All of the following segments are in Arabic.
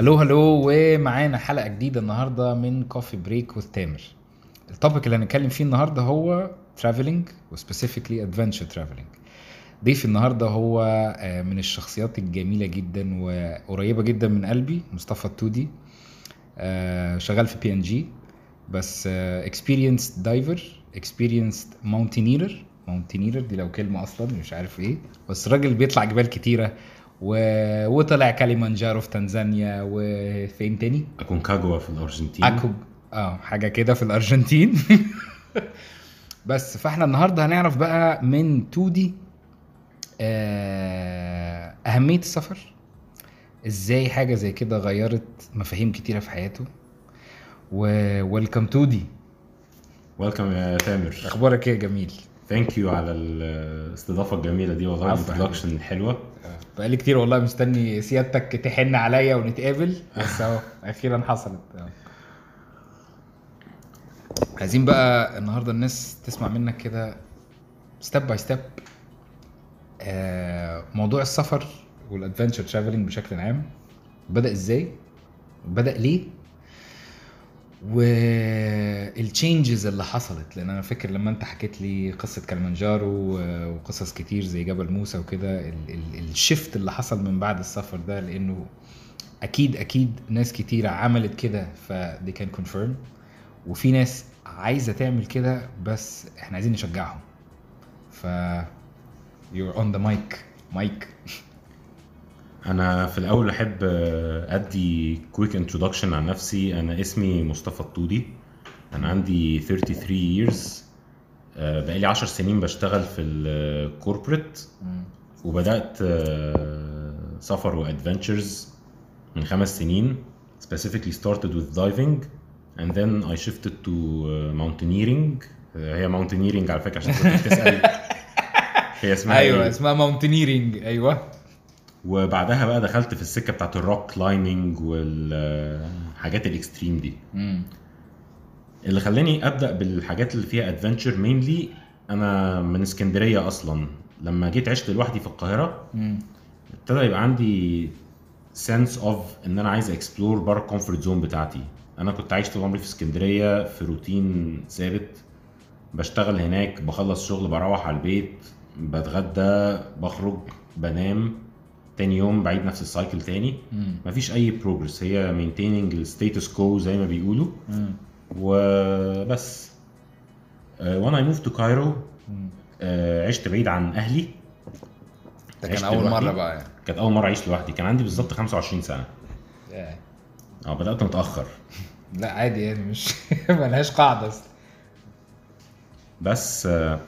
hello hello ومعانا حلقة جديدة النهارده من Coffee Break with تامر ال topic اللي هنتكلم فيه النهارده هو traveling و specifically adventure traveling ضيف النهارده هو آه، من الشخصيات الجميلة جدا وقريبة جدا من قلبي مصطفى الطودي. آه، شغال في بي ان جي بس experienced diver experienced mountaineer mountaineer دي لو كلمة أصلا مش عارف إيه بس الراجل بيطلع جبال كتيرة. و... وطلع كاليمانجارو في تنزانيا وفين تاني؟ اكونكاجوا في الأرجنتين. اكو آه حاجة كده في الأرجنتين. بس فإحنا النهارده هنعرف بقى من تودي آه أهمية السفر. إزاي حاجة زي كده غيرت مفاهيم كتيرة في حياته. وويلكم تودي. ويلكم يا تامر. أخبارك إيه يا جميل؟ thank you على الاستضافة الجميلة دي والله. ال introduction الحلوه بقالي كتير والله مستني سيادتك تحن عليا ونتقابل بس أهو أخيرا حصلت. أهو. عايزين بقى النهارده الناس تسمع منك كده step by step موضوع السفر وال adventure traveling بشكل عام. بدأ إزاي؟ بدأ ليه؟ وال changes اللي حصلت. لأن أنا فاكر لما أنت حكيت لي قصة كلمنجارو و- وقصص كتير زي جبل موسى وكده ال- ال- ال shift اللي حصل من بعد السفر ده لأنه أكيد أكيد ناس كتيره عملت كده فدي كان confirm وفي ناس عايزة تعمل كده بس إحنا عايزين نشجعهم. ف you're on the mic. mic أنا في الأول أحب آه، أدي quick introduction عن نفسي. أنا اسمي مصطفى الطودي. أنا عندي 33 years. آه، بقالي 10 سنين بشتغل في ال corporate وبدأت آه، سفر و adventures من خمس سنين. Specifically started with diving and then I shifted to uh, mountaineering. آه، هي mountaineering على فكرة عشان كنت بتسأل. هي اسمها أيوه إيه؟ اسمها mountaineering أيوه. وبعدها بقى دخلت في السكة بتاعت ال rock climbing والحاجات ال extreme دي. مم. اللي خلاني أبدأ بالحاجات اللي فيها adventure mainly أنا من اسكندرية أصلا. لما جيت عشت لوحدي في القاهرة. ابتدى يبقى عندي sense of إن أنا عايز explore بره ال comfort zone بتاعتي. أنا كنت عايش طول عمري في اسكندرية في روتين ثابت. بشتغل هناك بخلص شغل بروح على البيت بتغدى بخرج بنام. تاني يوم بعيد نفس ال cycle تاني مم. مفيش أي progress هي maintaining ال status quo زي ما بيقولوا مم. وبس وأنا I moved to Cairo. عشت بعيد عن أهلي ده كان أول لوحدي. مره بقى يعني كانت أول مرة أعيش لوحدي كان عندي بالظبط 25 سنة ياه. آه بدأت متأخر لا عادي يعني مش ملهاش قاعدة أصلا بس آه،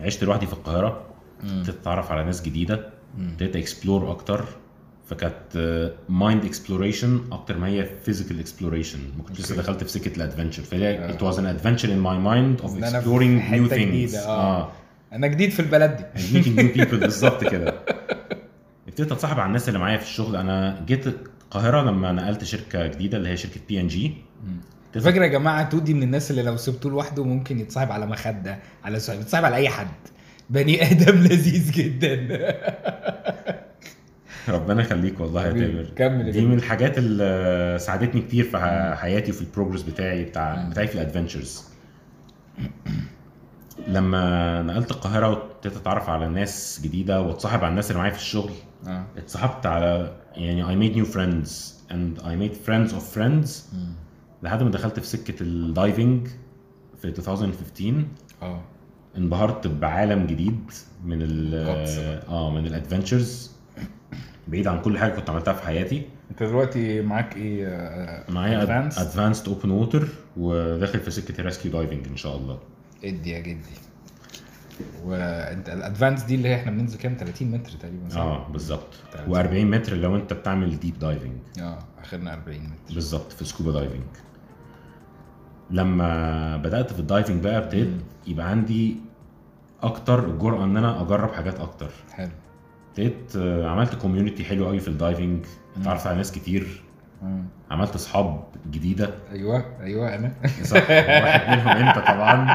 عشت لوحدي في القاهرة. ابتديت أتعرف على ناس جديدة. ابتديت explore أكتر. فكانت mind exploration أكتر ما هي physical exploration ما كنتش لسه. دخلت في سكة ال adventure فهي آه. adventure mind of إن أنا في exploring حتة new things. جديدة، آه. آه. أنا جديد في البلد دي. Meeting new people. بالظبط كده. ابتديت أتصاحب على الناس اللي معايا في الشغل. أنا جيت القاهرة لما نقلت شركة جديدة اللي هي شركة بي ان جي الفكرة يا جماعة تودي من الناس اللي لو سبتوه لوحده ممكن يتصاحب على مخدة على سؤال يتصاحب على أي حد. بني آدم لذيذ جدا. ربنا يخليك والله يا تامر. كمل دي. من الحاجات اللي ساعدتني كتير في حياتي وفي ال progress بتاعي بتاع. بتاعي في ال adventures لما نقلت القاهرة وابتديت أتعرف على ناس جديدة وأتصاحب على الناس اللي معايا في الشغل آه. اتصاحبت على يعني I made new friends and I made friends of friends لحد ما دخلت في سكة ال diving في 2015 آه. انبهرت بعالم جديد من ال. آه من ال adventures بعيد عن كل حاجة كنت عملتها في حياتي انت دلوقتي معاك إيه آه، معايا؟ advanced open water وداخل في سكة ال rescue diving إن شاء الله ادي يا جدي وانت ال advanced دي اللي هي إحنا بننزل كام 30 متر تقريبا؟ آه بالظبط تمام. و40 متر لو أنت بتعمل deep diving آه اخرنا 40 متر بالظبط في scuba diving لما بدأت في ال diving بقى ابتديت. يبقى عندي أكتر الجرأة إن أنا أجرب حاجات أكتر. حلو. ابتديت آه، عملت community حلو قوي في ال diving. اتعرفت على ناس كتير. مم. عملت أصحاب جديدة. أيوه أيوه أنا. صح واحد منهم أنت طبعا.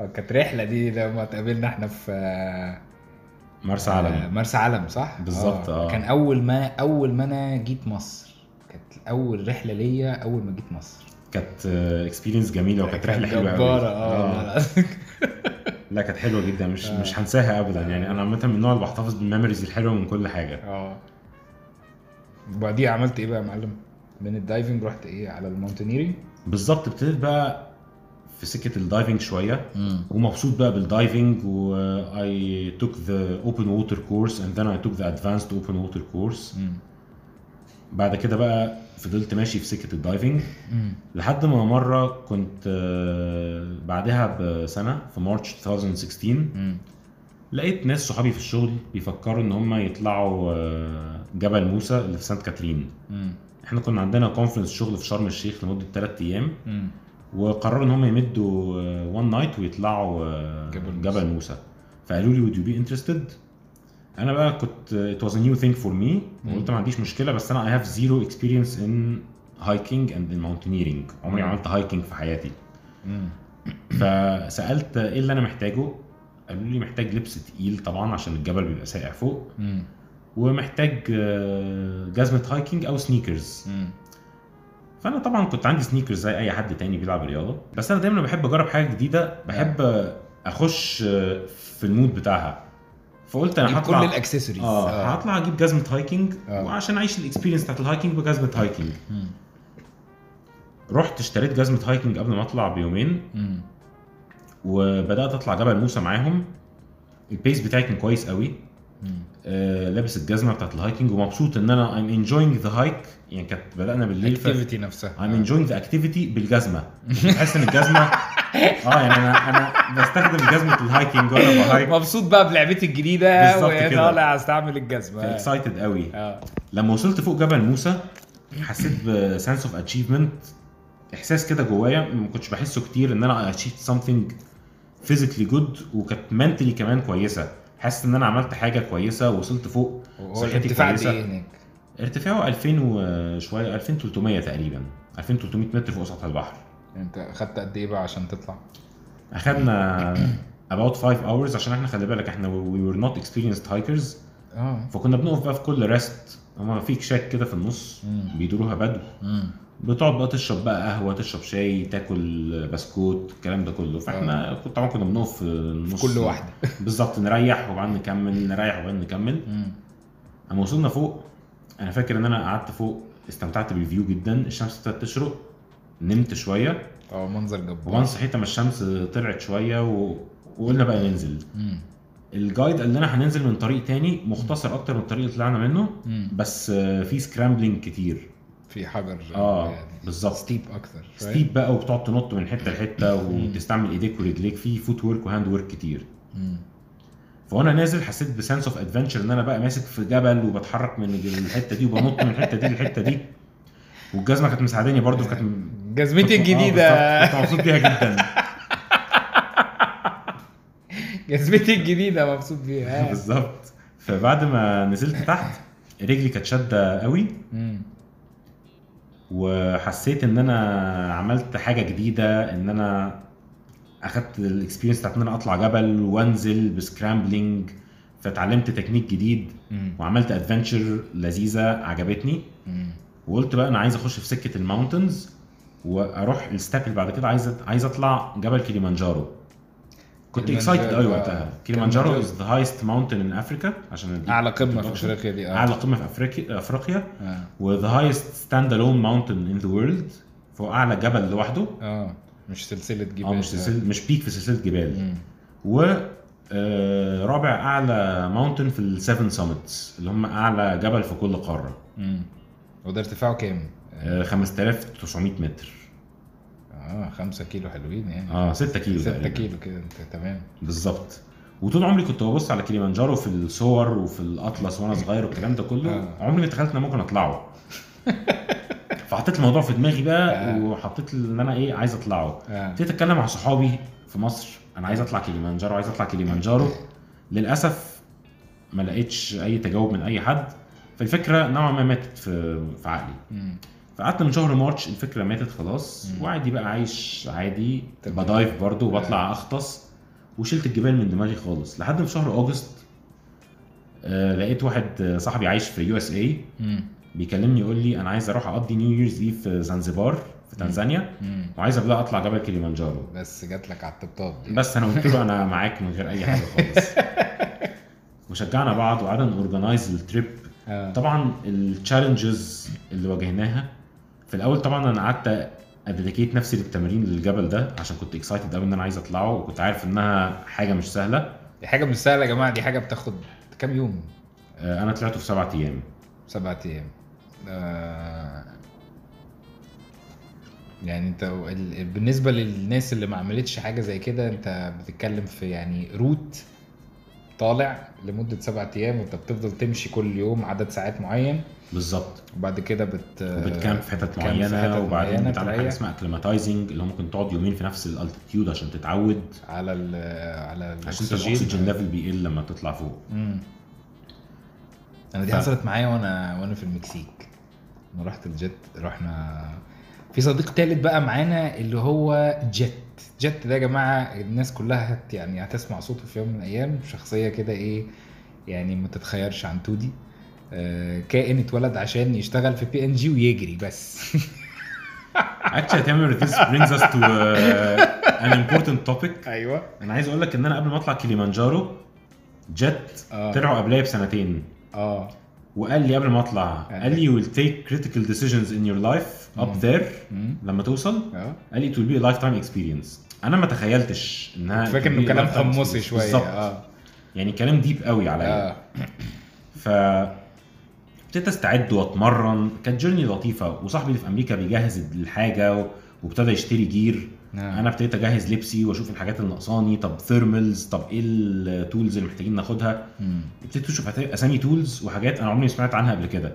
آه، كانت رحلة دي لما اتقابلنا إحنا في مرسى آه، علم مرسى علم صح؟ بالظبط، آه. كان أول ما أول ما أنا جيت مصر. كانت أول رحلة ليا أول ما جيت مصر. كانت اكسبيرينس جميلة وكانت رحلة حلوة قوي جبارة. آه لا، لا. كانت حلوة جدا. مش آه. مش هنساها ابدا. يعني أنا عامة من النوع اللي بحتفظ بال memories الحلوة من كل حاجة. آه. وبعديها عملت إيه بقى يا معلم؟ من ال diving رحت إيه؟ على ال mountaineering؟ بالظبط. ابتديت بقى في سكة ال diving شوية. ومبسوط بقى بال diving. و I took the open water course and then I took the advanced open water course. مم. بعد كده بقى فضلت ماشي في سكة ال diving. لحد ما مرة كنت آه، بعدها بسنة في March 2016 مم. لقيت ناس صحابي في الشغل بيفكروا إن هم يطلعوا آه، جبل موسى اللي في سانت كاترين مم. إحنا كنا عندنا conference شغل في شرم الشيخ لمدة 3 أيام مم. وقرروا إن هم يمدوا one night ويطلعوا آه، جبل موسى. جبل موسى فقالوا لي would you be interested أنا بقى كنت it was a new thing for me. وقلت ما عنديش مشكلة بس أنا I have zero experience in hiking and in mountaineering. عمري ما. عملت hiking في حياتي. مم. فسألت إيه اللي أنا محتاجه؟ قالوا لي محتاج لبس تقيل طبعا عشان الجبل بيبقى ساقع فوق. مم. ومحتاج آه، جزمة hiking أو sneakers مم. فأنا طبعا كنت عندي sneakers زي أي حد تاني بيلعب رياضة. بس أنا دايما بحب أجرب حاجة جديدة. بحب أخش في ال mood بتاعها. فقلت أنا هطلع كل الأكسسوارز آه هطلع أجيب جزمة hiking آه. وعشان أعيش ال experience بتاعت ال hiking بجزمة hiking. رحت اشتريت جزمة hiking قبل ما أطلع بيومين مم. وبدأت أطلع جبل موسى معاهم ال pace بتاعي كان كويس قوي. آه لابس الجزمة بتاعت ال hiking ومبسوط إن أنا I'm enjoying the hike يعني كانت بدأنا بالليل. ال activity نفسها I'm enjoying the activity بالجزمة بحس إن الجزمة آه يعني أنا أنا بستخدم جزمة ال hiking وأنا ب hike. مبسوط بقى بلعبتي الجديدة. وطالع أستعمل الجزمة. excited قوي. آه. لما وصلت فوق جبل موسى حسيت ب sense of achievement إحساس كده جوايا ما كنتش بحسه كتير إن أنا achieved something physically good وكانت mentally كمان كويسة. حاسس إن أنا عملت حاجة كويسة ووصلت فوق صحتي كويسة. إيه؟ ارتفاعه 2000 وشوية 2300 تقريبا. 2300 متر فوق سطح البحر. انت خدت قد إيه بقى عشان تطلع؟ اخدنا about 5 hours عشان إحنا خلي بالك إحنا we were not experienced hikers. آه. فكنا بنقف بقى في كل ريست هما في كشاك كده في النص مم. بيدوروها بدو. مم. بتقعد بقى تشرب بقى قهوة تشرب شاي تاكل بسكوت الكلام ده كله. فاحنا كنت طبعا كنا بنقف في النص. كل واحدة. بالظبط نريح وبعدين نكمل نريح وبعدين نكمل. اما وصلنا فوق أنا فاكر ان أنا قعدت فوق استمتعت بال view جدا. الشمس ابتدت تشرق. نمت شوية. آه منظر جبار. وبعدين صحيت اما الشمس طلعت شوية و... وقلنا بقى ننزل. مم. ال guide قال لنا هننزل من طريق تاني مختصر أكتر من الطريق اللي طلعنا منه مم. بس في scrambling كتير. في حجر آه يعني. بالظبط. steep أكتر. steep بقى وبتقعد تنط من حتة لحتة وتستعمل إيديك ورجليك. في footwork و hand work كتير. مم. فأنا نازل حسيت ب sense of adventure إن أنا بقى ماسك في جبل وبتحرك من الحتة دي وبنط من الحتة دي للحتة دي. والجزمة كانت مساعداني برضو كانت جزمتي كنت- آه، الجديدة. كنت مبسوط بيها جدا. جزمتي الجديدة مبسوط بيها بالظبط. فبعد ما نزلت تحت رجلي كانت شادة قوي. وحسيت إن أنا عملت حاجة جديدة إن أنا أخدت ال experience بتاعت إن أنا أطلع جبل وأنزل ب scrambling فتعلمت تكنيك جديد. وعملت adventure لذيذة عجبتني. وقلت بقى أنا عايز أخش في سكة ال mountains وأروح ال step اللي بعد كده عايز عايز أطلع جبل كليمانجارو. كنت excited قوي آه. وقتها. كليمانجارو. is the highest mountain in Africa عشان أعلى قمة في. أفريقيا دي آه. أعلى قمة في أفريقيا أفريقيا. و the highest stand alone mountain in the world فهو أعلى جبل لوحده. آه. مش سلسلة جبال آه مش سلسله مش peak في سلسلة جبال. مم. و آه، رابع أعلى mountain في ال seven summits اللي هم أعلى جبل في كل قارة. مم. وده ارتفاعه كام؟ آه، 5900 متر. آه 5 كيلو حلوين يعني. آه 6 كيلو 6 تقريباً. كيلو كده انت تمام. بالظبط. وطول عمري كنت ببص على كليمانجارو في الصور وفي الأطلس وأنا صغير والكلام ده كله آه. عمري ما تخيلت إن أنا ممكن أطلعه. فحطيت الموضوع في دماغي بقى آه. وحطيت إن أنا إيه عايز أطلعه. آه. ابتديت أتكلم مع صحابي في مصر. أنا عايز أطلع كليمانجارو عايز أطلع كليمانجارو للأسف ما لقيتش أي تجاوب من أي حد. فالفكرة نوعا ما ماتت في في عقلي. فقعدت من شهر March الفكرة ماتت خلاص. وعادي بقى عايش عادي. ب dive برضو وبطلع أغطس. وشلت الجبال من دماغي خالص. لحد في شهر August آه، لقيت واحد صاحبي عايش في USA. بيكلمني يقول لي أنا عايز أروح أقضي New Year's Eve في زنزبار في تنزانيا. وعايز قبلها أطلع جبل كليمانجارو. بس جات لك على الطبطاب بس أنا قلت له أنا معاك من غير أي حاجة خالص. وشجعنا بعض وقعدنا ن organize ال trip آه. طبعا ال challenges اللي واجهناها في الأول طبعا أنا قعدت dedicate نفسي للتمرين للجبل ده عشان كنت excited قوي إن أنا عايز أطلعه وكنت عارف إنها حاجة مش سهلة. دي حاجة مش سهلة يا جماعة دي حاجة بتاخد كام يوم؟ آه، أنا طلعته في سبعة أيام. سبعة أيام. آه يعني أنت ال- بالنسبة للناس اللي ما عملتش حاجة زي كده أنت بتتكلم في يعني route طالع لمدة سبعة أيام وأنت بتفضل تمشي كل يوم عدد ساعات معين. بالظبط. وبعد كده بت وبت camp في حتت بت camp في معينة حتت وبعدين بتعمل حاجة. اسمها acclimatizing اللي هو ممكن تقعد يومين في نفس ال altitude عشان تتعود. على ال على عشان الاكسجين ليفل بيقل لما تطلع فوق. مم. أنا دي ف- حصلت معايا وأنا وأنا في المكسيك. أنا رحت الجيت رحنا في صديق تالت بقى معانا اللي هو جيت جيت ده يا جماعة الناس كلها هت يعني هتسمع صوته في يوم من الأيام. شخصية كده إيه يعني ما تتخيرش عن تودي. آه، كائن اتولد عشان يشتغل في بي ان جي ويجري بس. Actually تامر this brings us to uh, an important topic. أيوه. أنا عايز أقول لك إن أنا قبل ما أطلع كليمانجارو جت آه. طلعوا قبلها بسنتين. آه. وقال لي قبل ما أطلع آه. قال لي you will take critical decisions in your life up there. لما توصل. آه. قال لي it will be a lifetime experience. أنا ما تخيلتش إنها فاكر إنه كلام حمصي. شوية. بالظبط. آه. يعني كلام deep قوي عليا. آه. ف ابتديت أستعد وأتمرن. كانت journey لطيفة. وصاحبي اللي في أمريكا بيجهز الحاجة وابتدى يشتري gear آه. أنا ابتديت اجهز لبسي واشوف الحاجات اللي ناقصاني طب thermals طب إيه ال tools اللي محتاجين ناخدها. ابتديت أشوف اسامي tools وحاجات أنا عمري ما سمعت عنها قبل كده.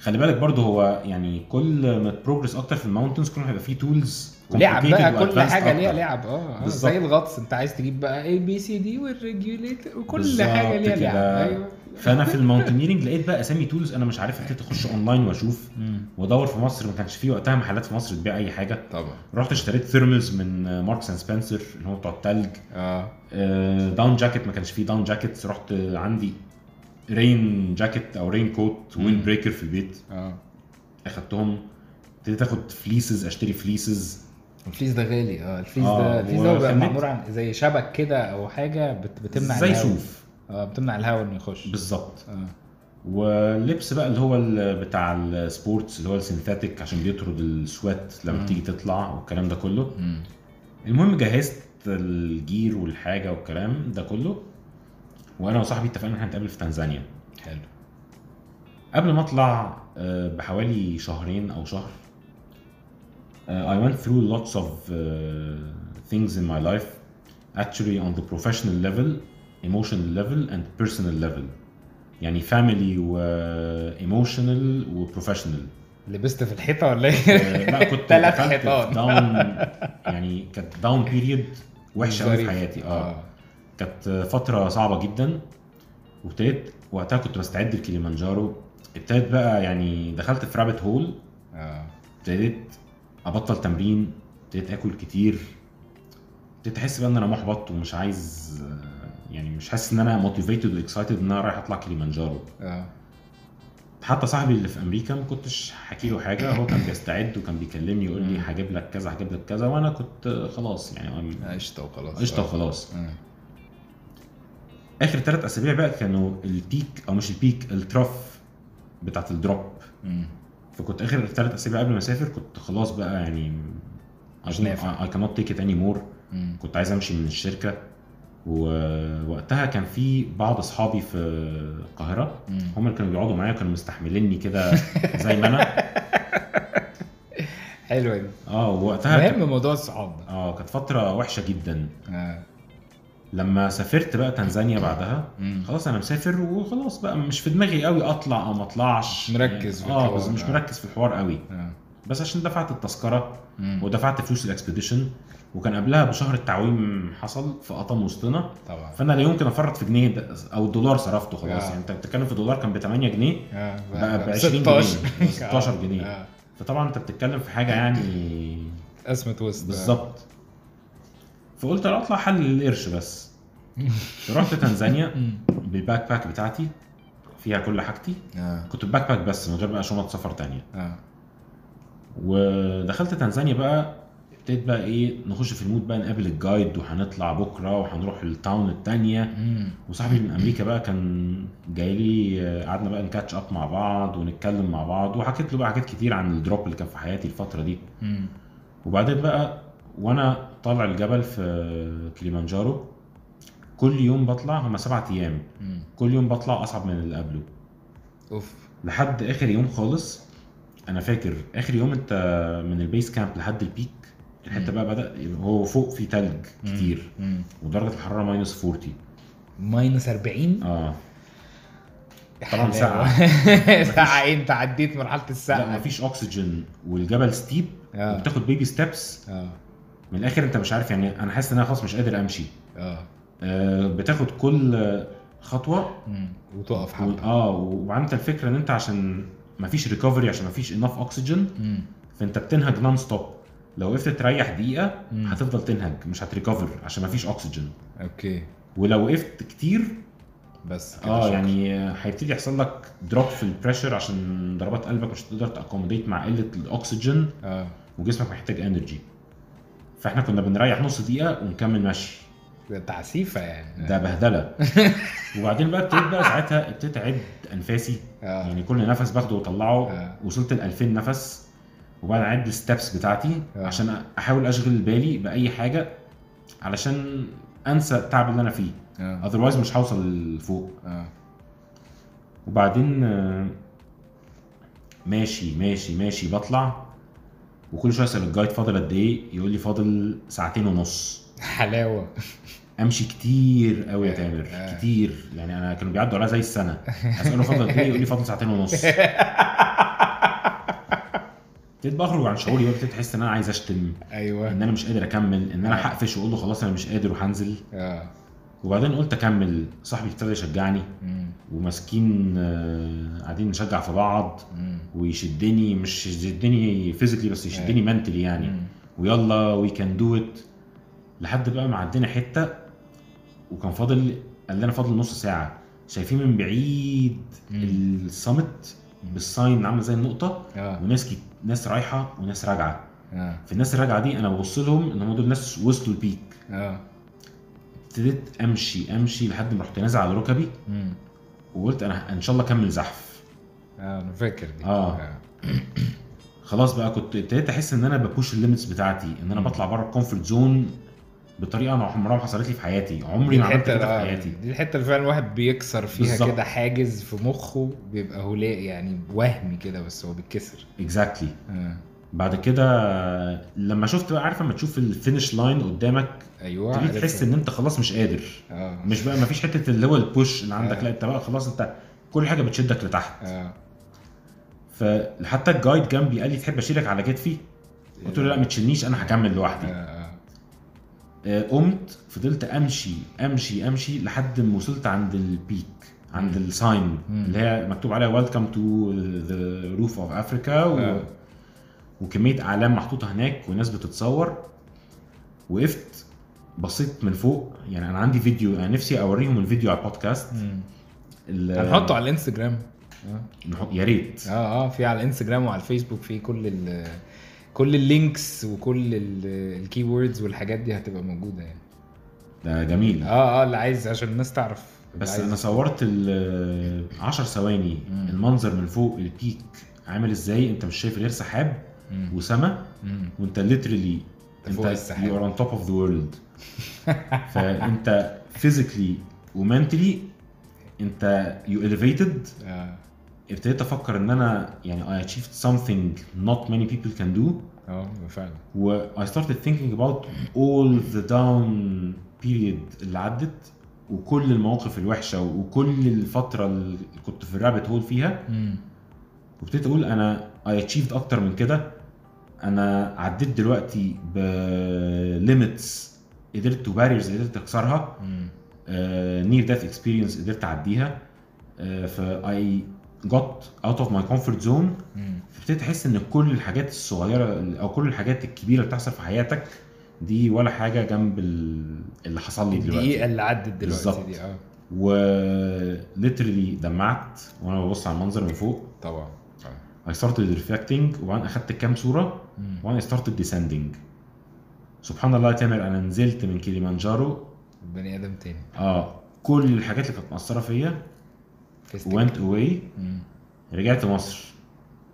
خلي بالك برضو هو يعني كل ما ت progress أكتر في ال mountains كل ما هيبقى فيه tools لعب بقى كل حاجة ليها لعب آه آه،. زي الغطس انت عايز تجيب بقى ال BCD وال regulator وكل حاجة ليها. لعب أيوه فأنا في ال mountaineering لقيت بقى أسامي tools أنا مش عارف ابتديت أخش أونلاين وأشوف. وأدور في مصر ما كانش فيه وقتها محلات في مصر تبيع أي حاجة. طبعا. رحت اشتريت thermals من Marks and Spencer اللي هو بتوع التلج. آه. down jacket ما كانش فيه down jackets رحت عندي rain jacket أو rain coat. wind breaker في البيت. آه. أخدتهم. ابتديت آخد fleeces أشتري fleeces ال fleece ده غالي. آه ال fleece آه، ده ال fleece ده بيبقى وخليت- معمول عن زي شبك كده أو حاجة بت- بتمنع زي الهواء. آه بتمنع الهواء إنه يخش. بالظبط آه. واللبس بقى اللي هو بتاع ال sports اللي هو ال synthetic عشان بيطرد ال sweat لما مم. بتيجي تطلع والكلام ده كله. مم. المهم جهزت ال gear والحاجة والكلام ده كله وأنا وصاحبي اتفقنا إن إحنا نتقابل في تنزانيا. حلو. قبل ما أطلع آه، بحوالي شهرين أو شهر آه، I went through lots of uh, things in my life. Actually on the professional level emotional level and personal level. يعني family و emotional و professional. لبست في الحيطة ولا آه، إيه؟ لا كنت في حيطان. down يعني كانت down period وحشة قوي في. حياتي آه. كانت فترة صعبة جدا. وابتديت وقتها كنت بستعد لكليمانجارو. ابتديت بقى يعني دخلت في rabbit hole آه. ابتديت أبطل تمرين. ابتديت آكل كتير. ابتديت أحس بقى إن أنا محبط ومش عايز يعني مش حاسس إن أنا motivated و excited إن أنا رايح أطلع كليمانجارو آه حتى صاحبي اللي في أمريكا ما كنتش حكي له حاجة هو كان بيستعد وكان بيكلمني يقول لي. هجيب لك كذا هجيب لك كذا وأنا كنت خلاص يعني قشطة وخلاص قشطة. وخلاص آه. آخر ثلاث أسابيع بقى كانوا البيك أو مش البيك التراف بتاعت الدروب. فكنت آخر ثلاث أسابيع قبل ما أسافر كنت خلاص بقى يعني نافع. I cannot take it anymore مم. كنت عايز أمشي من الشركة ووقتها كان في بعض أصحابي في القاهرة. هم اللي كانوا بيقعدوا معايا كانوا مستحمليني كده زي ما أنا حلوة دي آه ووقتها كانت- مهم موضوع الصحاب ده آه كانت فترة وحشة جدا آه لما سافرت بقى تنزانيا بعدها مم. خلاص أنا مسافر وخلاص بقى مش في دماغي قوي أطلع أو ما أطلعش مركز في آه. بس مش آه. مركز في الحوار قوي آه بس عشان دفعت التذكرة مم. ودفعت فلوس ال expedition وكان قبلها بشهر التعويم حصل فقطم وسطنا. طبعا. فأنا لا يمكن أفرط في جنيه أو الدولار صرفته خلاص. آه. يعني أنت بتتكلم في دولار كان ب 8 جنيه آه بقى ب 20 جنيه. 16 جنيه. آه. فطبعا أنت بتتكلم في حاجة يعني قسمة وسط. بالظبط. فقلت لا أطلع أحلل القرش بس. رحت تنزانيا. بال backpack بتاعتي فيها كل حاجتي. آه. كنت ب backpack بس من غير بقى شنط سفر تانية. آه. ودخلت تنزانيا بقى ابتديت بقى إيه نخش في ال mood بقى نقابل ال guide وهنطلع بكرة وهنروح ال town التانية مم. وصاحبي من أمريكا بقى كان جاي لي قعدنا بقى ن catch up مع بعض ونتكلم مع بعض وحكيت له بقى حاجات كتير عن ال drop اللي كان في حياتي الفترة دي. وبعدين بقى وأنا طالع الجبل في كليمانجارو كل يوم بطلع هما سبعة أيام. كل يوم بطلع أصعب من اللي قبله أوف لحد آخر يوم خالص أنا فاكر آخر يوم أنت من ال base camp لحد ال peak الحته. بقى بدأ هو فوق في تلج كتير. مم. ودرجة الحرارة minus 40 minus 40 آه. طبعا حلاوة. ساعة إيه؟ انت عديت مرحلة لا الساعة مفيش اكسجين والجبل steep آه. وبتاخد baby steps آه. من الآخر انت مش عارف يعني أنا حاسس إن أنا خلاص مش قادر أمشي. آه. آه بتاخد كل خطوة. مم. وتقف و... حبة. آه وعندك الفكرة إن أنت عشان مفيش recovery عشان مفيش enough اكسجين. فأنت بتنهج non-stop لو وقفت تريح دقيقة مم. هتفضل تنهج مش هت recover عشان مفيش أكسجين. okay. ولو وقفت كتير بس كده آه شكرا. يعني هيبتدي يحصل لك drop في ال pressure عشان ضربات قلبك مش هتقدر ت accommodate مع قلة الأكسجين آه. وجسمك محتاج energy فإحنا كنا بنريح نص دقيقة ونكمل مشي. ده تعسيفة يعني. ده بهدلة. وبعدين بقى ابتديت بقى ساعتها ابتديت أعد أنفاسي. آه. يعني كل نفس باخده وأطلعه. آه. وصلت ل 2000 نفس. وبعدين اعد ال steps بتاعتي آه. عشان أحاول أشغل بالي بأي حاجة علشان أنسى التعب اللي أنا فيه. otherwise مش هوصل لفوق. آه. وبعدين آه، ماشي ماشي ماشي بطلع. وكل شوية أسأل الجايد فاضل قد إيه؟ يقول لي فاضل ساعتين ونص. حلاوة. أمشي كتير قوي يا آه، تامر آه. كتير. يعني أنا كانوا بيعدوا عليا زي السنة. أسأله فاضل قد إيه؟ يقول لي فاضل ساعتين ونص. ابتديت بخرج عن شعوري بقى ابتديت احس إن أنا عايز أشتم. أيوه. إن أنا مش قادر أكمل. إن أنا آه. هقفش وأقول له خلاص أنا مش قادر وهنزل. آه. وبعدين قلت أكمل. صاحبي ابتدى يشجعني. وماسكين آه، قاعدين نشجع في بعض. ويشدني مش يشدني physically بس يشدني mentally يعني. مم. ويلا we can do it لحد بقى ما عدينا حتة. وكان فاضل قال لنا فاضل نص ساعة. شايفين من بعيد. ال summit بال sign عاملة زي النقطة. آه. وناس. ناس رايحة وناس راجعة. آه. في الناس الراجعة دي أنا ببص لهم إن هم دول ناس وصلوا ال peak آه. ابتديت أمشي أمشي لحد ما رحت نازل على ركبي. وقلت أنا إن شاء الله أكمل زحف. آه أنا فاكر دي. آه. خلاص بقى كنت ابتديت أحس إن أنا ب push ال limits بتاعتي إن أنا. بطلع بره ال comfort zone بطريقة أنا عمرها ما حصلت لي في حياتي. عمري ما عملت كده في آه، حياتي. دي الحتة اللي فعلا الواحد بيكسر فيها. كده حاجز في مخه بيبقى هلاء يعني وهمي كده بس هو بيتكسر. exactly آه. بعد كده لما شفت بقى عارف لما تشوف ال finish line قدامك أيوه عرفت. تحس إن أنت خلاص مش قادر. آه. مش بقى ما فيش حتة اللي هو ال push اللي عندك آه. لا أنت بقى خلاص أنت كل حاجة بتشدك لتحت. آه. فحتى ال guide جنبي قال لي تحب أشيلك على كتفي؟ قلت له لا ما تشيلنيش أنا هكمل لوحدي. آه، قمت فضلت أمشي أمشي أمشي لحد ما وصلت عند ال peak عند. ال sign. اللي هي مكتوب عليها welcome to the roof of Africa آه. وكمية أعلام محطوطة هناك وناس بتتصور وقفت بصيت من فوق يعني أنا عندي فيديو أنا نفسي أوريهم الفيديو على البودكاست هنحطه على الإنستجرام يا ريت آه آه في على الإنستجرام وعلى الفيسبوك في كل ال كل ال links وكل ال keywords والحاجات دي هتبقى موجودة يعني ده جميل آه آه اللي عايز عشان الناس تعرف بس. أنا صورت ال 10 ثواني. المنظر من فوق ال peak عامل إزاي أنت مش شايف غير سحاب. وسما. وأنت literally أنت. you are on top of the world فأنت physically و mentally أنت you elevated آه ابتديت أفكر ان أنا يعني I achieved something not many people can do. آه فعلا. و I started thinking about all the down period اللي عدت وكل المواقف الوحشة وكل الفترة اللي كنت في ال rabbit hole فيها. وابتديت أقول أنا I achieved أكتر من كده. أنا عديت دلوقتي ب limits قدرت و barriers قدرت أكسرها. near death experience قدرت أعديها. ف I got out of my comfort zone مم. ابتديت أحس إن كل الحاجات الصغيرة أو كل الحاجات الكبيرة اللي بتحصل في حياتك دي ولا حاجة جنب ال- اللي حصل لي الدقيقة دلوقتي اللي عدت دلوقتي بالظبط. دي آه وليترلي دمعت وأنا ببص على المنظر من فوق طبعا I started reflecting وبعدين أخدت كام صورة. وأنا started descending سبحان الله يا تامر أنا نزلت من كيليمانجارو بني آدم تاني آه كل الحاجات اللي كانت مأثرة فيا. Went away. مم. رجعت مصر.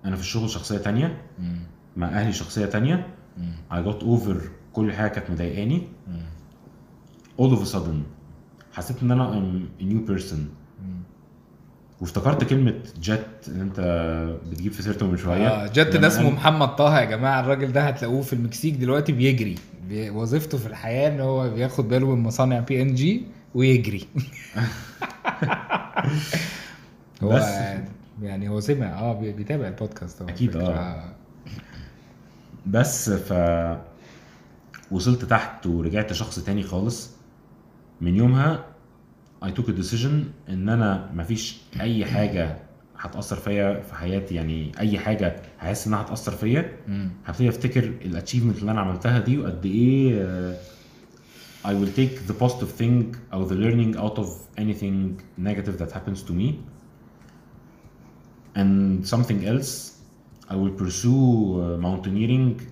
أنا في الشغل شخصية تانية. مم. مع أهلي شخصية تانية. I got over كل حاجة كانت مضايقاني. all of a sudden حسيت إن أنا I'm a new person. وافتكرت كلمة جت اللي أنت بتجيب في سيرته من شوية. آه جت ده اسمه محمد طه يا جماعة. الراجل ده هتلاقوه في المكسيك دلوقتي بيجري. بي- وظيفته في الحياة إن هو بياخد باله من مصانع بي ان جي ويجري. هو بس. يعني هو سمع آه بي- بيتابع البودكاست الفكرة. آه. بس ف وصلت تحت ورجعت شخص تاني خالص من يومها took a decision إن أنا مفيش أي حاجة هتأثر فيا في حياتي يعني أي حاجة هحس إنها هتأثر فيا. هبتدي أفتكر ال achievement اللي أنا عملتها دي وقد إيه آه، I will take the positive thing أو the learning out of anything negative that happens to me and something else I will pursue uh, mountaineering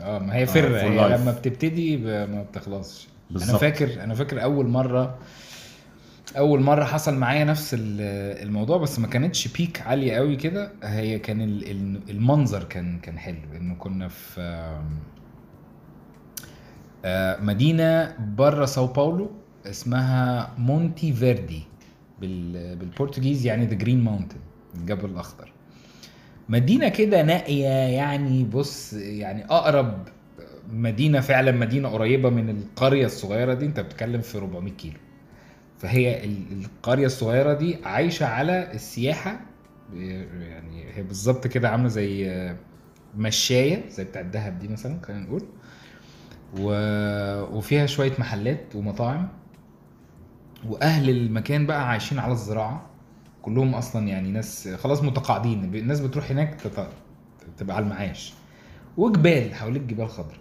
آه ما هي فرقه for هي. لما بتبتدي ما بتخلصش أنا بالظبط. فاكر أنا فاكر أول مرة أول مرة حصل معايا نفس ال- الموضوع بس ما كانتش بيك عالية قوي كده هي كان ال- ال- المنظر كان كان حلو إنه كنا في آه، مدينة بره ساو باولو اسمها مونتي فيردي بال- بال Portuguese يعني the green mountain الجبل الأخضر. مدينة كده نائية يعني بص يعني أقرب مدينة فعلا مدينة قريبة من القرية الصغيرة دي. أنت بتتكلم في 400 كيلو. فهي ال- القرية الصغيرة دي عايشة على السياحة يعني هي بالظبط كده عاملة زي مشاية زي بتاع الدهب دي مثلا خلينا نقول. و... وفيها شوية محلات ومطاعم. وأهل المكان بقى عايشين على الزراعة. كلهم أصلا يعني ناس خلاص متقاعدين. الناس بتروح هناك. تبقى على المعاش. وجبال حواليك جبال خضراء.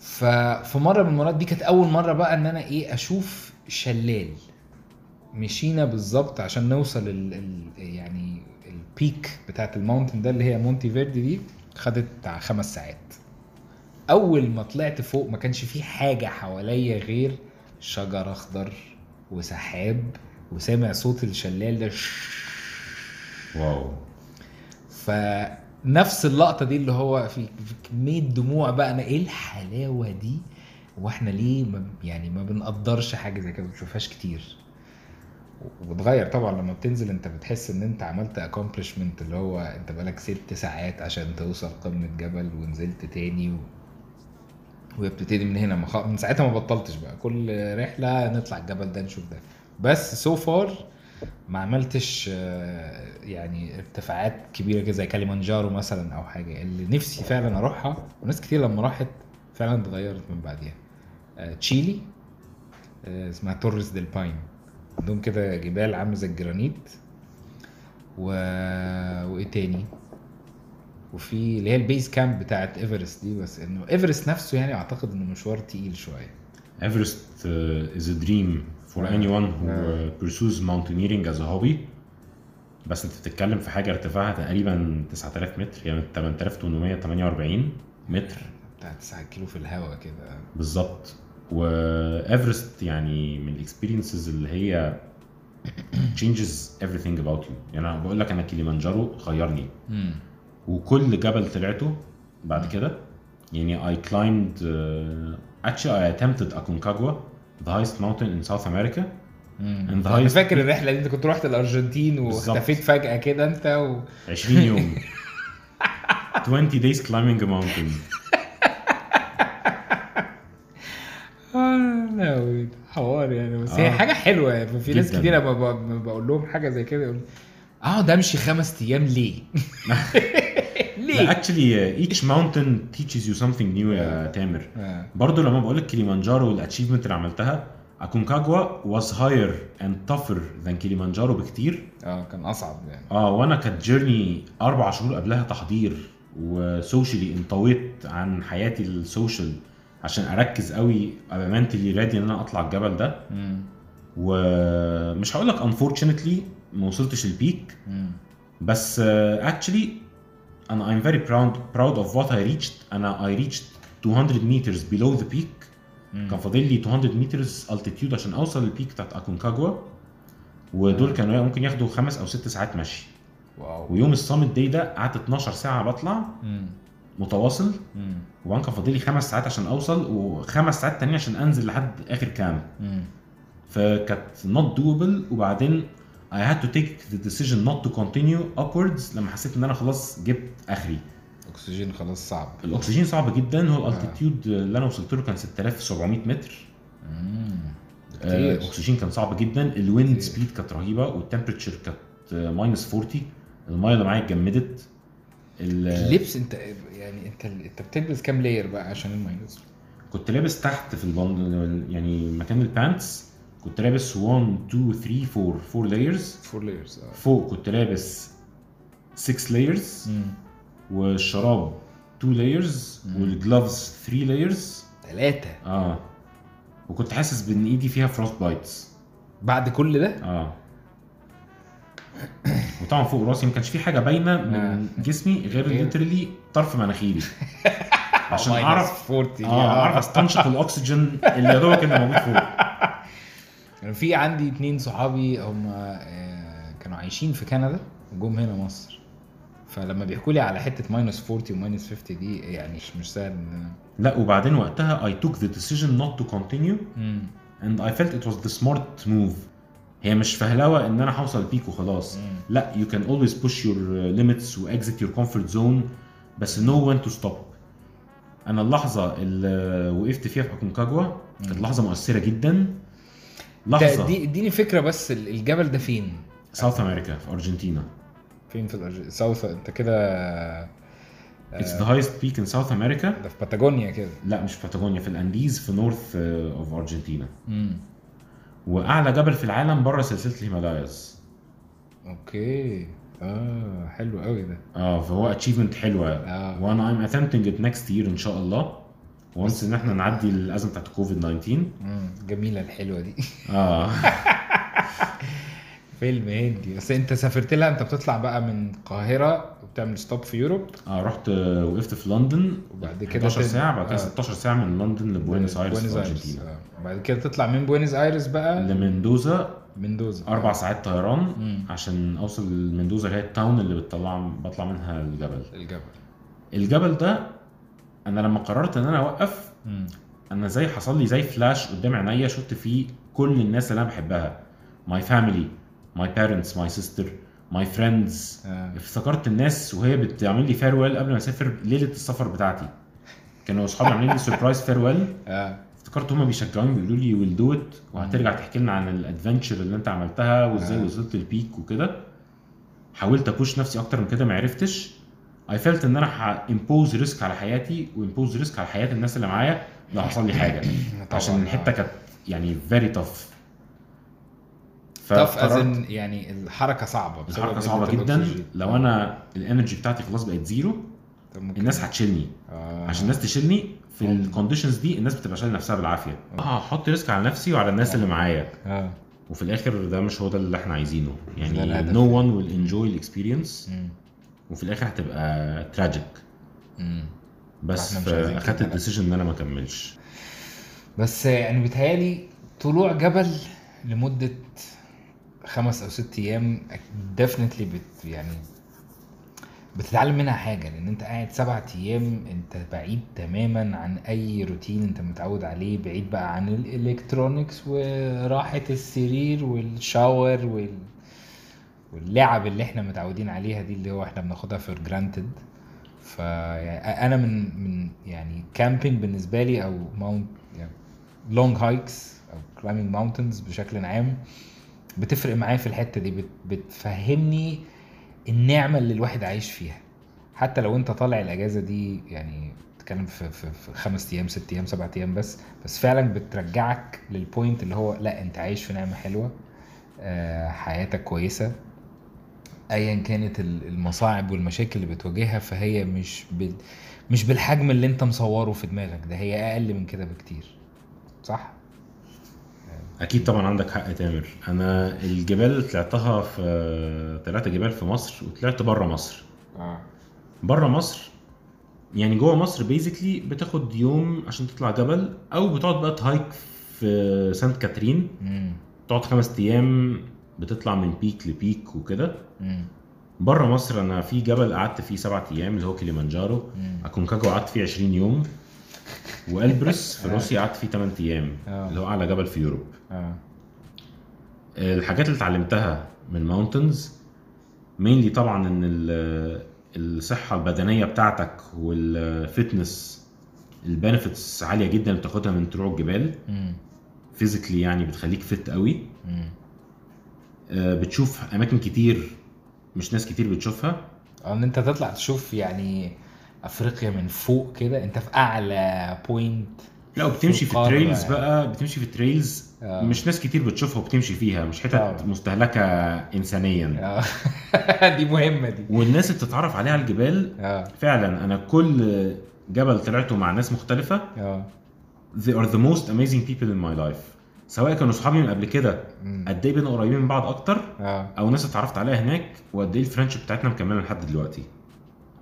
ففي مرة من المرات دي كانت أول مرة بقى إن أنا إيه أشوف شلال. مشينا بالظبط عشان نوصل ال... ال... يعني ال peak بتاعت ال mountain ده اللي هي مونتي فيردي دي خدت بتاع خمس ساعات. أول ما طلعت فوق ما كانش في حاجة حواليا غير شجر أخضر وسحاب. وسامع صوت الشلال ده. wow. فنفس اللقطة دي اللي هو في كمية دموع بقى أنا إيه الحلاوة دي؟ وإحنا ليه ما يعني ما بنقدرش حاجة زي كده ما بنشوفهاش كتير. وبتغير طبعا لما بتنزل أنت بتحس إن أنت عملت accomplishment اللي هو أنت بقالك ست ساعات عشان توصل قمة جبل ونزلت تاني و... وهي بتبتدي من هنا. من ساعتها ما بطلتش بقى. كل رحلة نطلع الجبل ده نشوف ده. بس so far ما عملتش آه، يعني ارتفاعات كبيرة كده زي كاليمانجارو مثلا أو حاجة. اللي نفسي فعلا أروحها وناس كتير لما راحت فعلا اتغيرت من بعديها. آه، تشيلي آه، اسمها تورس ديل باين. عندهم كده جبال عاملة زي الجرانيت. و... وإيه تاني؟ وفي اللي هي ال base camp بتاعت إيفرست دي. بس إنه إيفرست نفسه يعني أعتقد إنه مشوار تقيل شوية. is a dream. For anyone who uh, pursues mountaineering as a hobby. بس انت بتتكلم في حاجة ارتفاعها تقريبا 9000 متر يعني 8848 متر. بتاع 9 كيلو في الهواء كده. بالظبط. وايفرست يعني من ال experiences اللي هي changes everything about you. يعني أنا بقول لك أنا كيليمانجارو غيرني. وكل جبل طلعته بعد كده يعني I climbed uh, actually I attempted Aconcagua. Mountain in South America And the أنا فاكر الرحلة دي أنت كنت رحت الأرجنتين. واختفيت فجأة كده أنت و... 20 يوم 20 days climbing a mountain آه، لا حوار يعني بس هي آه. حاجة حلوة يعني في ناس. كتير لما بقول لهم حاجة زي كده يقول اقعد أمشي خمس أيام ليه؟ ليه؟ uh, each mountain teaches you something new يا تامر آه. برضو لما بقول لك كليمانجارو وال achievement اللي عملتها اكونكاجوا was higher and tougher than كليمانجارو بكتير آه كان أصعب يعني آه وأنا كانت journey أربع شهور قبلها تحضير و socially انطويت عن حياتي ال social عشان أركز قوي أبقى mentally ready إن أنا أطلع الجبل ده مم. ومش هقول لك unfortunately ما وصلتش ال peak. بس uh, أنا I'm very proud proud of what I reached أنا I reached 200 meters below the peak مم. كان فاضل لي 200 meters altitude عشان أوصل لل peak بتاعت اكونكاجوا ودول كانوا ممكن ياخدوا خمس أو ست ساعات مشي wow ويوم ال summit day ده قعدت 12 ساعة بطلع مم. متواصل مم. وبعدين كان فاضل لي خمس ساعات عشان أوصل وخمس ساعات تانية عشان أنزل لحد آخر camp مم. فكانت not doable وبعدين I had to take the decision not to continue upwards لما حسيت إن أنا خلاص جبت آخري. اكسجين خلاص صعب. الأكسجين صعب جدا. هو ال altitude اللي أنا وصلت له كان 6700 متر. آه، الأكسجين كان صعب جدا. ال wind. speed كانت رهيبة وال temperature كانت minus 40 المايه اللي معايا اتجمدت. ال- اللبس أنت يعني أنت أنت بتلبس كام layer بقى عشان ال minus كنت لابس تحت في ال pant يعني مكان ال pants كنت لابس 1 2 3 4 4 layers four layers آه فوق كنت لابس 6 layers. والشراب 2 layers. وال gloves 3 layers ثلاثة آه. وكنت حاسس بإن إيدي فيها frost bites بعد كل ده؟ آه. وطبعا فوق راسي ما كانش في حاجة باينة من آه. جسمي غير literally طرف مناخيري. عشان Minus اعرف 40 آه أعرف أستنشق الأكسجين اللي يا دوبك اللي موجود فوق. يعني في عندي اتنين صحابي هم آه، كانوا عايشين في كندا وجم هنا مصر. فلما بيحكوا لي على حتة minus 40 و minus 50 دي يعني مش مش سهل. لا وبعدين وقتها I took the decision not to continue مم. and I felt it was the smart move. هي مش فهلوة إن أنا هوصل البيك وخلاص مم. لا you can always push your limits و exit your comfort zone بس know when to stop. أنا اللحظة اللي وقفت فيها في أكونكاجوا كانت لحظة مؤثرة جدا. لحظة. دي اديني فكرة بس ال- الجبل ده فين؟ ساوث أمريكا في أرجنتينا. فين في الأرج... ساوث انت كده It's the highest peak in South America. ده في باتاجونيا كده. لا مش في باتاجونيا في الأنديز في نورث اوف ارجنتينا وأعلى جبل في العالم بره سلسلة الهيمالاياز أوكي. آه حلو قوي ده. آه فهو achievement حلوة آه. وأنا I'm attempting it next year إن شاء الله. و once إن إحنا نعدي الأزمة بتاعت كوفيد 19 مم. جميلة الحلوة دي. آه. فيلم هندي. بس انت سافرت لها انت بتطلع بقى من القاهرة وبتعمل stop في Europe؟ آه رحت آه، وقفت في لندن. وبعد كده 11 تن- ساعة بعد كده آه. 16 ساعة من لندن لبوينس آيرس بوينس آيرس. آه. وبعد كده تطلع من بوينس آيرس بقى؟ لمندوزا مندوزا أربع ساعات طيران مم. عشان أوصل لمندوزا اللي هي ال town اللي بتطلع بطلع منها الجبل. الجبل. الجبل ده أنا لما قررت إن أنا أوقف مم. أنا زي حصل لي زي فلاش قدام عينيا شفت فيه كل الناس اللي أنا بحبها. my family my parents my sister my friends آه. افتكرت الناس وهي بتعمل لي farewell قبل ما أسافر ليلة السفر بتاعتي. كانوا أصحابي عاملين لي surprise farewell آه. افتكرت هما بيشجعوني بيقولوا لي we'll do it وهترجع تحكي لنا عن ال adventure اللي أنت عملتها وإزاي آه. وصلت ال peak وكده. حاولت a push نفسي أكتر من كده ما عرفتش. I felt إن أنا impose risk على حياتي و impose risk على حياة الناس اللي معايا لو حصل لي حاجة. عشان الحتة كانت يعني very tough tough ازن يعني الحركة صعبة الحركة صعبة جدا. لو أنا ال energy بتاعتي خلاص بقت zero الناس هتشيلني. آه. عشان الناس تشيلني في. ال conditions دي الناس بتبقى شايلة نفسها بالعافية. آه. هحط risk على نفسي وعلى الناس اللي معايا. آه. وفي الآخر ده مش هو ده اللي إحنا عايزينه. يعني we'll enjoy the experience. مم. وفي الآخر هتبقى tragic. بس اخدت. ال decision إن أنا ما اكملش بس يعني بيتهيألي طلوع جبل لمدة خمس أو ست أيام definitely بت يعني بتتعلم منها حاجة لأن أنت قاعد سبعة أيام أنت بعيد تماما عن أي روتين أنت متعود عليه بعيد بقى عن ال electronics وراحة السرير وال shower وال... والنعم اللي إحنا متعودين عليها دي اللي هو إحنا بناخدها for granted فانا من من يعني camping بالنسبة لي أو mount يعني long hikes أو climbing mountains بشكل عام بتفرق معايا في الحتة دي بت بتفهمني النعمة اللي الواحد عايش فيها. حتى لو انت طالع الأجازة دي يعني بتتكلم في, في, في خمس أيام ست أيام سبع أيام بس بس فعلا بترجعك لل point اللي هو لا انت عايش في نعمة حلوة آه، حياتك كويسة. ايا كانت ال- المصاعب والمشاكل اللي بتواجهها فهي مش بت مش بالحجم اللي أنت مصوره في دماغك ده هي أقل من كده بكتير. صح؟ أكيد طبعا عندك حق تامر. أنا الجبال طلعتها في طلعت جبال في مصر وطلعت بره مصر. آه. بره مصر يعني جوه مصر بيزيكلي بتاخد يوم عشان تطلع جبل أو بتقعد بقى تهايك في سانت كاترين. امم تقعد خمس أيام بتطلع من peak ل peak وكده. بره مصر أنا في جبل قعدت فيه سبعة أيام اللي هو كليمانجارو. أكونكاجو قعدت فيه 20 يوم. وألبرس في روسيا قعدت فيه 8 أيام آه. اللي هو أعلى جبل في Europe. آه. الحاجات اللي اتعلمتها من mountains mainly طبعا إن ال- الصحة البدنية بتاعتك وال fitness ال benefits عالية جدا اللي بتاخدها من طلوع الجبال. physically يعني بتخليك fit قوي. آه، بتشوف أماكن كتير مش ناس كتير بتشوفها؟ إن أنت تطلع تشوف يعني أفريقيا من فوق كده أنت في أعلى point لا وبتمشي في ال trails يعني. بقى بتمشي في ال trails آه. مش ناس كتير بتشوفها وبتمشي فيها مش حتت طبعا. مستهلكة انسانيا. آه. دي مهمة دي. والناس اللي بتتعرف عليها على الجبال آه. فعلا أنا كل جبل طلعته مع ناس مختلفة. آه. They are the most amazing people in my life. سواء كانوا صحابي من قبل كده مم. قد إيه بقينا قريبين من بعض أكتر؟ آه. أو ناس اتعرفت عليها هناك؟ وقد إيه الفرنشيب بتاعتنا مكملة لحد دلوقتي؟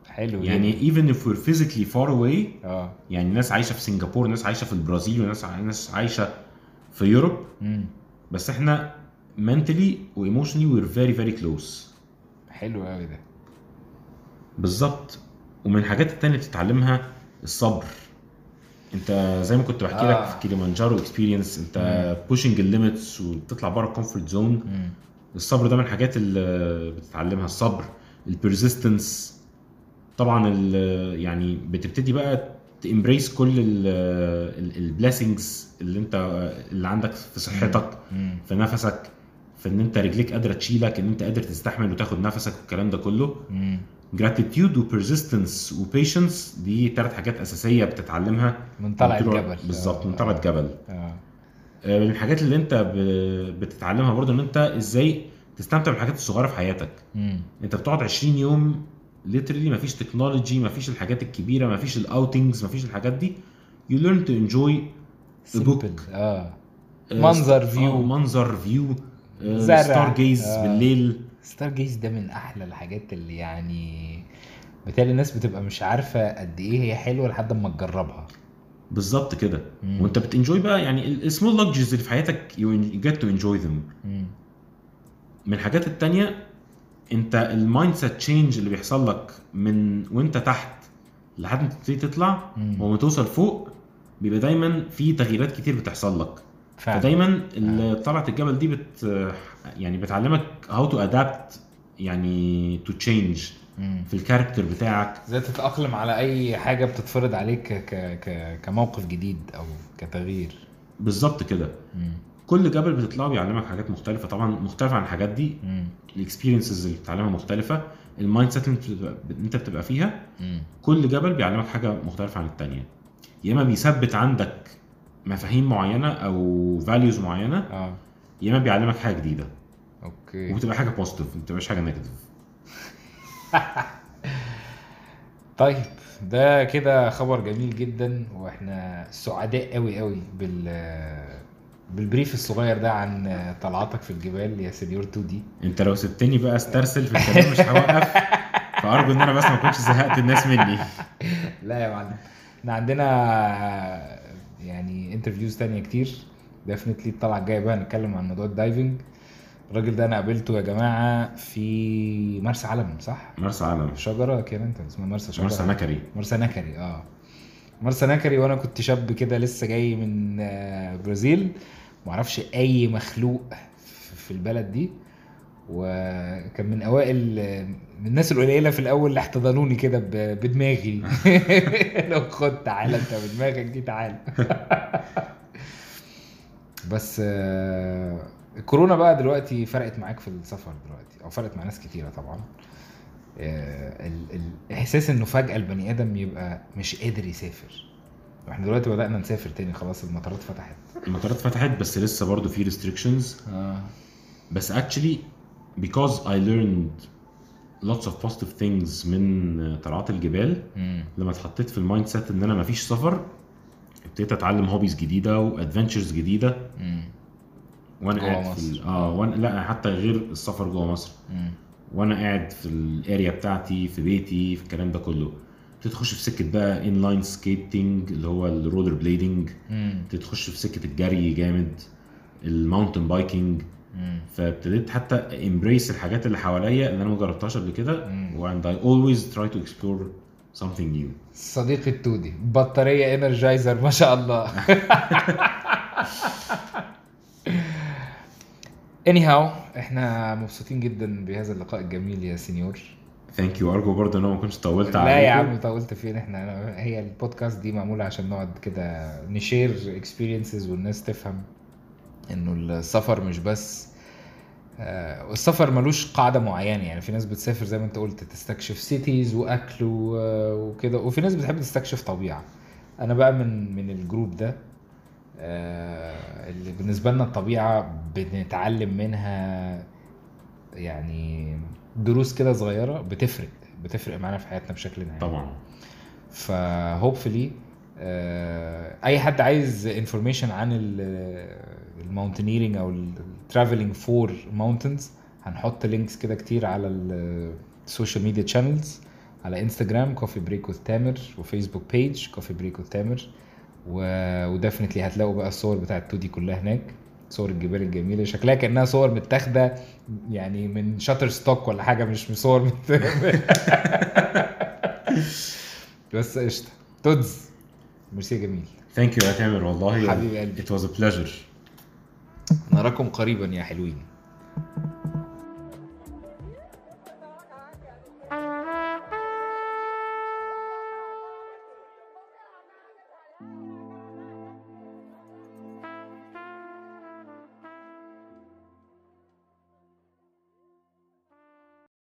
حلو يعني even if we're physically far away آه. يعني ناس عايشة في سنغافور ناس عايشة في البرازيل وناس ناس عايشة في يوروب امم بس إحنا mentally و emotionally we're very very close. حلو قوي ده. بالظبط. ومن الحاجات التانية اللي بتتعلمها الصبر. انت زي ما كنت بحكي آه. لك في كيليمانجارو experience انت pushing ال limits وبتطلع بره ال comfort zone الصبر ده من الحاجات اللي بتتعلمها الصبر ال persistence طبعا يعني بتبتدي بقى to embrace كل ال blessings اللي انت اللي عندك في صحتك في نفسك في ان انت رجليك قادرة تشيلك ان انت قادر تستحمل وتاخد نفسك والكلام ده كله. gratitude و persistence و patience دي ثلاث حاجات أساسية بتتعلمها. من طلع من طلوع- الجبل بالظبط من آه. طلع الجبل آه. آه، من الحاجات اللي انت بتتعلمها برضه إن انت إزاي تستمتع بالحاجات الصغيرة في حياتك. امم انت بتقعد 20 يوم literally مفيش technology مفيش الحاجات الكبيرة مفيش ال outings مفيش الحاجات دي. To enjoy the book. Simple. آه. آه، منظر view. آه، منظر view زرع. star gaze آه. بالليل. star gaze ده من أحلى الحاجات اللي يعني بالتالي الناس بتبقى مش عارفة قد إيه هي حلوة لحد ما تجربها بالظبط كده مم. وأنت بت enjoy بقى يعني السمول لوكجز اللي في حياتك get to enjoy them مم. من الحاجات التانية أنت ال mindset change اللي بيحصل لك من وأنت تحت لحد ما تبتدي تطلع. وما توصل فوق بيبقى دايما في تغييرات كتير بتحصل لك فعلا. فدايما اللي طلعت الجبل دي بت يعني بتعلمك how to adapt يعني to change. في ال character بتاعك. إزاي تتأقلم على أي حاجة بتتفرض عليك ك... ك... كموقف جديد أو كتغيير. بالظبط كده. كل جبل بتطلعه بيعلمك حاجات مختلفة. طبعا مختلفة عن الحاجات دي. ال experiences اللي بتتعلمها مختلفة. ال mindset اللي انت بتبقى- فيها. مم. كل جبل بيعلمك حاجة مختلفة عن التانية. يا إما بيثبت عندك مفاهيم معينة أو values معينة آه. يا إما بيعلمك حاجة جديدة. okay. وبتبقى حاجة positive ما بتبقاش حاجة negative طيب ده كده خبر جميل جدا وإحنا سعداء قوي قوي بال بال brief الصغير ده عن طلعاتك في الجبال يا señor تودي. أنت لو سبتني بقى أسترسل في الكلام مش هوقف. فأرجو إن أنا بس ما كنتش زهقت الناس مني. لا يا معلم. إحنا عندنا يعني interviews تانية كتير. definitely الطلعة الجاية بقى نتكلم عن موضوع ال diving. الراجل ده أنا قابلته يا جماعة في مرسى علم صح؟ مرسى علم. شجرة كده أنت اسمها مرسى شجرة. مرسى نكري. مرسى نكري آه. مرسى نكري وأنا كنت شاب كده لسه جاي من آه، برازيل. معرفش أي مخلوق في- البلد دي. وكان من أوائل آه، الناس القليلة في الأول اللي احتضنوني كده بدماغي. لو خد تعالى انت بدماغك دي تعالى. بس آه، الكورونا بقى دلوقتي فرقت معاك في السفر دلوقتي أو فرقت مع ناس كتيرة طبعا. آه، ال- الاحساس إنه فجأة البني آدم يبقى مش قادر يسافر. إحنا دلوقتي بدأنا نسافر تاني خلاص المطارات فتحت. المطارات فتحت بس لسه برضو في restrictions. آه. بس actually because I learned lots of positive things من طلعات الجبال مم. لما اتحطيت في ال mindset إن أنا مفيش سفر ابتديت أتعلم hobbies جديدة و adventures جديدة مم. وأنا قاعد في آه وأنا لا حتى غير السفر جوه مصر مم. وأنا قاعد في ال area بتاعتي في بيتي في الكلام ده كله تخش في سكة بقى inline skating اللي هو ال rollerblading. تخش في سكة الجري جامد ال mountain biking مم. فابتديت حتى embrace الحاجات اللي حواليا اللي أنا ما جربتهاش قبل كده and I always try to explore something new. صديقي التودي بطارية Energizer ما شاء الله. Anyhow إحنا مبسوطين جدا بهذا اللقاء الجميل يا señor. thank you أرجو برضه إن أنا ما كنتش طولت لا عليكم. يا عم طولت فين؟ إحنا هي البودكاست دي معمولة عشان نقعد كده نشير experiences والناس تفهم. إنه السفر مش بس آه، السفر ملوش قاعدة معينة. يعني في ناس بتسافر زي ما أنت قلت تستكشف cities وأكل وكده. وفي ناس بتحب تستكشف طبيعة. أنا بقى من من ال group ده آه، اللي بالنسبة لنا الطبيعة بنتعلم منها يعني دروس كده صغيرة بتفرق بتفرق معانا في حياتنا بشكل نهائي طبعا. ف hopefully أي حد عايز information عن ال mountaineering أو ال traveling for mountains هنحط links كده كتير على ال social media channels على Instagram Coffee Break with Tamer و Facebook page Coffee Break with Tamer و definitely هتلاقوا بقى الصور بتاعت تودي كلها هناك صور الجبال الجميلة شكلها كأنها صور متاخدة يعني من Shutterstock ولا حاجة مش من صور مت... بس قشطة. تودز ميرسي جميل. thank you يا تامر والله حبيب قلبي. it was a pleasure. نراكم قريبا يا حلوين.